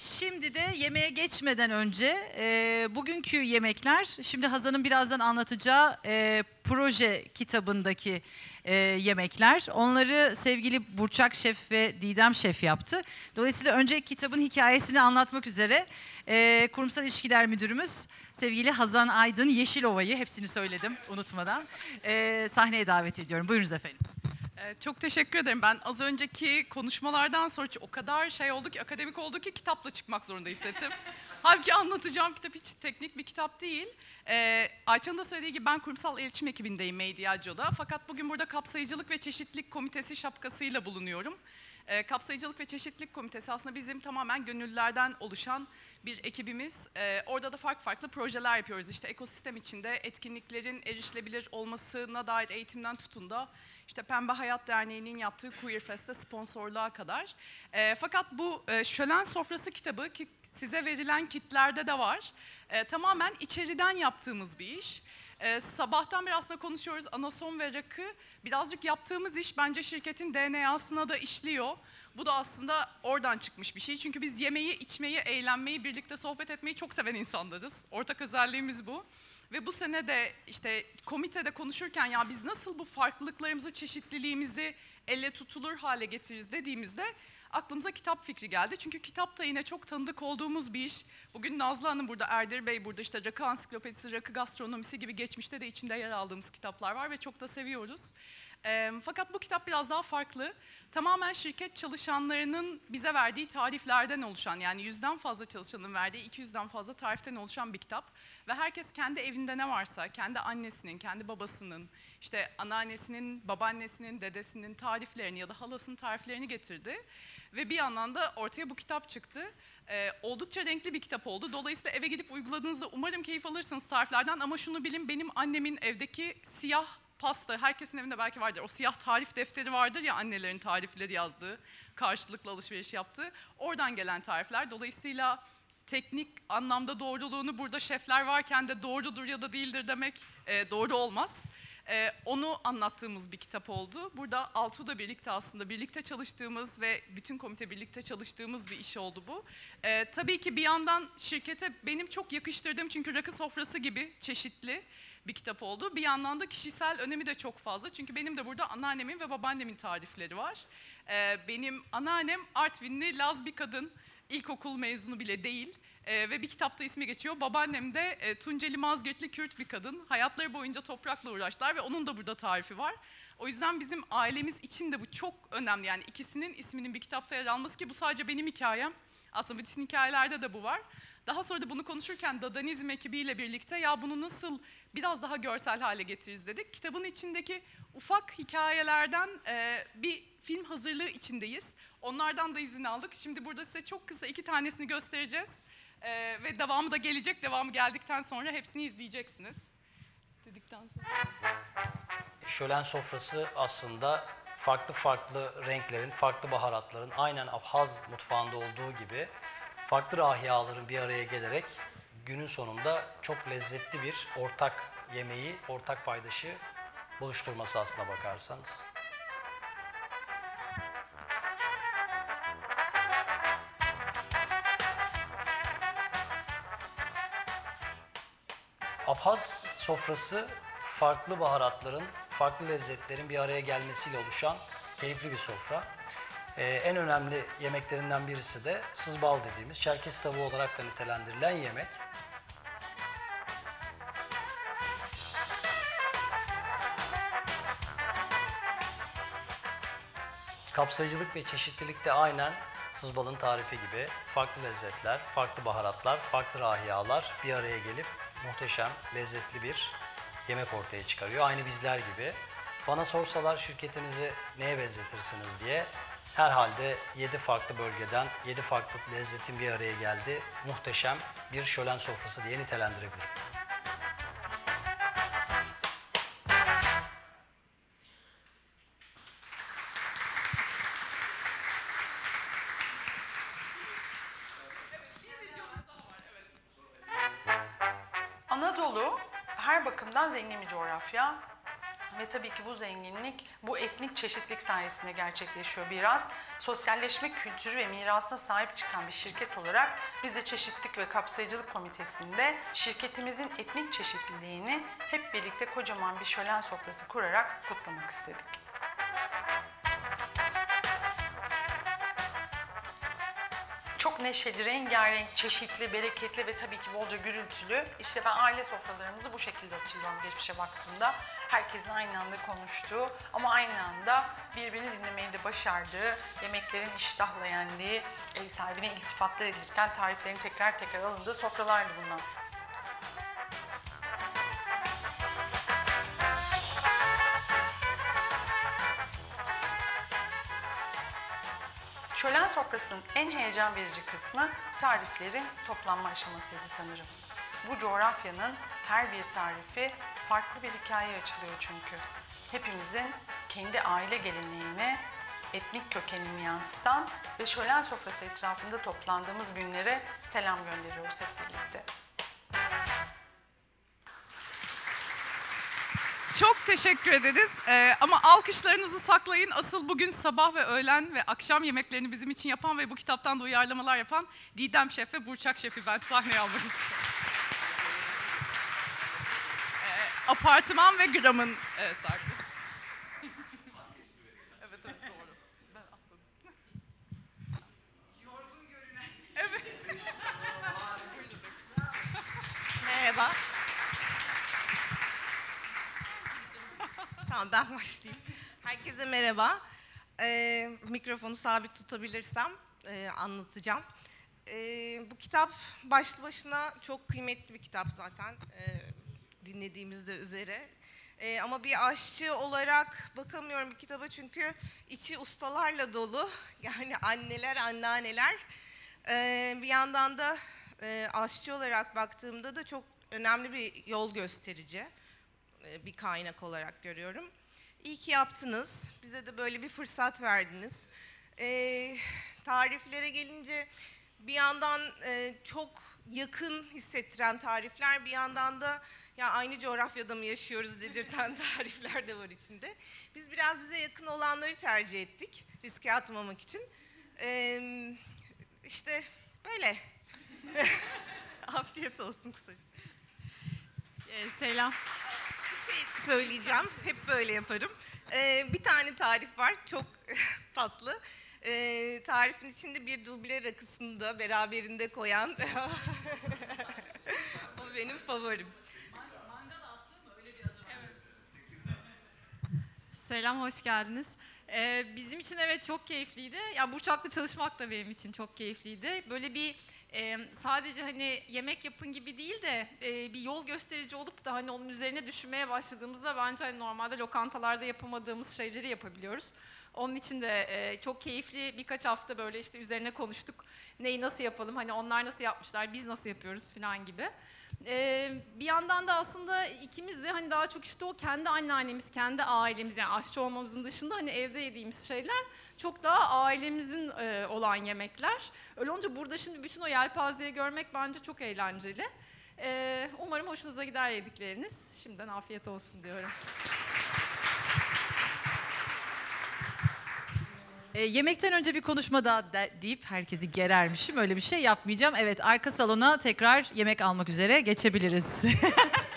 Şimdi de yemeğe geçmeden önce e, bugünkü yemekler, şimdi Hazan'ın birazdan anlatacağı e, proje kitabındaki e, yemekler. Onları sevgili Burçak Şef ve Didem Şef yaptı. Dolayısıyla önce kitabın hikayesini anlatmak üzere e, Kurumsal İlişkiler Müdürümüz sevgili Hazan Aydın Yeşilova'yı, hepsini söyledim unutmadan, e, sahneye davet ediyorum. Buyurunuz efendim. Ee, Çok teşekkür ederim. Ben az önceki konuşmalardan sonra o kadar şey oldu ki, akademik oldu ki kitapla çıkmak zorunda hissettim. Halbuki anlatacağım kitap hiç teknik bir kitap değil. Ee, Ayça'nın da söylediği gibi ben kurumsal iletişim ekibindeyim Mediacio'da. Fakat bugün burada kapsayıcılık ve çeşitlilik komitesi şapkasıyla bulunuyorum. Ee, kapsayıcılık ve çeşitlilik komitesi aslında bizim tamamen gönüllülerden oluşan bir ekibimiz. Ee, orada da farklı farklı projeler yapıyoruz. İşte ekosistem içinde etkinliklerin erişilebilir olmasına dair eğitimden tutun da işte Pembe Hayat Derneği'nin yaptığı Queer Fest'te sponsorluğa kadar. Ee, fakat bu e, Şölen Sofrası kitabı ki size verilen kitlerde de var. Ee, tamamen içeriden yaptığımız bir iş. Ee, sabahtan beri aslında konuşuyoruz anason ve rakı. Birazcık yaptığımız iş bence şirketin DNA'sına da işliyor. Bu da aslında oradan çıkmış bir şey. Çünkü biz yemeği, içmeyi, eğlenmeyi, birlikte sohbet etmeyi çok seven insanlarız. Ortak özelliğimiz bu. Ve bu sene de işte komitede konuşurken ya biz nasıl bu farklılıklarımızı, çeşitliliğimizi elle tutulur hale getiririz dediğimizde aklımıza kitap fikri geldi. Çünkü kitap da yine çok tanıdık olduğumuz bir iş. Bugün Nazlı Hanım burada, Erdir Bey burada, işte Rakı Ansiklopedisi, Rakı Gastronomisi gibi geçmişte de içinde yer aldığımız kitaplar var ve çok da seviyoruz. Eee, fakat bu kitap biraz daha farklı. Tamamen şirket çalışanlarının bize verdiği tariflerden oluşan, yani yüzden fazla çalışanın verdiği 200'den fazla tariften oluşan bir kitap. Ve herkes kendi evinde ne varsa, kendi annesinin, kendi babasının, işte anneannesinin, babaannesinin, dedesinin tariflerini ya da halasının tariflerini getirdi. Ve bir yandan da ortaya bu kitap çıktı. Ee, oldukça renkli bir kitap oldu. Dolayısıyla eve gidip uyguladığınızda umarım keyif alırsınız tariflerden. Ama şunu bilin benim annemin evdeki siyah pasta, herkesin evinde belki vardır. O siyah tarif defteri vardır ya annelerin tarifleri yazdığı, karşılıklı alışveriş yaptığı. Oradan gelen tarifler. Dolayısıyla teknik anlamda doğruluğunu burada şefler varken de doğrudur ya da değildir demek e, doğru olmaz. E, onu anlattığımız bir kitap oldu. Burada Altuğ'da birlikte aslında birlikte çalıştığımız ve bütün komite birlikte çalıştığımız bir iş oldu bu. E, tabii ki bir yandan şirkete benim çok yakıştırdığım çünkü rakı sofrası gibi çeşitli bir kitap oldu. Bir yandan da kişisel önemi de çok fazla. Çünkü benim de burada anneannemin ve babaannemin tarifleri var. E, benim anneannem Artvinli Laz bir kadın. İlkokul mezunu bile değil. Ee, ve bir kitapta ismi geçiyor. Babaannem de e, Tunceli Mazgirtli Kürt bir kadın. Hayatları boyunca toprakla uğraştılar ve onun da burada tarifi var. O yüzden bizim ailemiz için de bu çok önemli. Yani ikisinin isminin bir kitapta yer alması ki bu sadece benim hikayem. Aslında bütün hikayelerde de bu var. Daha sonra da bunu konuşurken Dadanizm ekibiyle birlikte ya bunu nasıl biraz daha görsel hale getiririz dedik. Kitabın içindeki ufak hikayelerden e, bir film hazırlığı içindeyiz. Onlardan da izin aldık. Şimdi burada size çok kısa iki tanesini göstereceğiz. Ee, ve devamı da gelecek. Devamı geldikten sonra hepsini izleyeceksiniz. Dedikten sonra. Şölen sofrası aslında farklı farklı renklerin, farklı baharatların aynen Abhaz mutfağında olduğu gibi farklı rahiyaların bir araya gelerek günün sonunda çok lezzetli bir ortak yemeği, ortak paydaşı buluşturması aslına bakarsanız. Abhaz sofrası farklı baharatların, farklı lezzetlerin bir araya gelmesiyle oluşan keyifli bir sofra. Ee, en önemli yemeklerinden birisi de sızbal dediğimiz Çerkez tavuğu olarak da nitelendirilen yemek. Kapsayıcılık ve çeşitlilik de aynen sızbalın tarifi gibi farklı lezzetler, farklı baharatlar, farklı rahiyalar bir araya gelip muhteşem, lezzetli bir yemek ortaya çıkarıyor. Aynı bizler gibi. Bana sorsalar şirketinizi neye benzetirsiniz diye herhalde 7 farklı bölgeden 7 farklı lezzetin bir araya geldi. Muhteşem bir şölen sofrası diye nitelendirebilirim. Anadolu her bakımdan zengin bir coğrafya. Ve tabii ki bu zenginlik bu etnik çeşitlilik sayesinde gerçekleşiyor biraz. Sosyalleşme kültürü ve mirasına sahip çıkan bir şirket olarak biz de Çeşitlilik ve Kapsayıcılık Komitesi'nde şirketimizin etnik çeşitliliğini hep birlikte kocaman bir şölen sofrası kurarak kutlamak istedik. Çok neşeli, rengarenk, çeşitli, bereketli ve tabii ki bolca gürültülü. İşte ben aile sofralarımızı bu şekilde hatırlıyorum geçmişe baktığımda. Herkesin aynı anda konuştuğu ama aynı anda birbirini dinlemeyi de başardığı, yemeklerin iştahla yendiği, ev sahibine iltifatlar edilirken tariflerin tekrar tekrar alındığı sofralardı bunlar. Şölen sofrasının en heyecan verici kısmı tariflerin toplanma aşamasıydı sanırım. Bu coğrafyanın her bir tarifi farklı bir hikaye açılıyor çünkü. Hepimizin kendi aile geleneğini, etnik kökenini yansıtan ve şölen sofrası etrafında toplandığımız günlere selam gönderiyoruz hep birlikte. Çok teşekkür ederiz. Ee, ama alkışlarınızı saklayın. Asıl bugün sabah ve öğlen ve akşam yemeklerini bizim için yapan ve bu kitaptan da uyarlamalar yapan Didem Şef ve Burçak Şef'i ben sahneye almak istiyorum. Ee, apartman ve gramın e, sahibi. evet evet doğru. Ben atladım. Evet. Merhaba. Tamam ben başlayayım. Herkese merhaba. Ee, mikrofonu sabit tutabilirsem e, anlatacağım. Ee, bu kitap başlı başına çok kıymetli bir kitap zaten e, dinlediğimizde üzere. Ee, ama bir aşçı olarak bakamıyorum bu kitaba çünkü içi ustalarla dolu. Yani anneler, anneanneler. Ee, bir yandan da e, aşçı olarak baktığımda da çok önemli bir yol gösterici bir kaynak olarak görüyorum. İyi ki yaptınız. Bize de böyle bir fırsat verdiniz. Ee, tariflere gelince bir yandan e, çok yakın hissettiren tarifler, bir yandan da ya aynı coğrafyada mı yaşıyoruz dedirten tarifler de var içinde. Biz biraz bize yakın olanları tercih ettik riske atmamak için. Ee, işte böyle. Afiyet olsun kısaca. Ee, selam. Şey söyleyeceğim. Hep böyle yaparım. Ee, bir tane tarif var. Çok tatlı. Ee, tarifin içinde bir duble rakısını da beraberinde koyan o benim favorim. Selam, hoş geldiniz. Ee, bizim için evet çok keyifliydi. Ya Burçak'la çalışmak da benim için çok keyifliydi. Böyle bir e, sadece hani yemek yapın gibi değil de e, bir yol gösterici olup da hani onun üzerine düşünmeye başladığımızda bence hani normalde lokantalarda yapamadığımız şeyleri yapabiliyoruz. Onun için de e, çok keyifli birkaç hafta böyle işte üzerine konuştuk. Neyi nasıl yapalım, hani onlar nasıl yapmışlar, biz nasıl yapıyoruz falan gibi. Ee, bir yandan da aslında ikimiz de hani daha çok işte o kendi anneannemiz, kendi ailemiz yani aşçı olmamızın dışında hani evde yediğimiz şeyler çok daha ailemizin e, olan yemekler. Öyle olunca burada şimdi bütün o yelpazeyi görmek bence çok eğlenceli. Umarım hoşunuza gider yedikleriniz. Şimdiden afiyet olsun diyorum. Ee, yemekten önce bir konuşma daha de- deyip herkesi gerermişim. Öyle bir şey yapmayacağım. Evet arka salona tekrar yemek almak üzere geçebiliriz.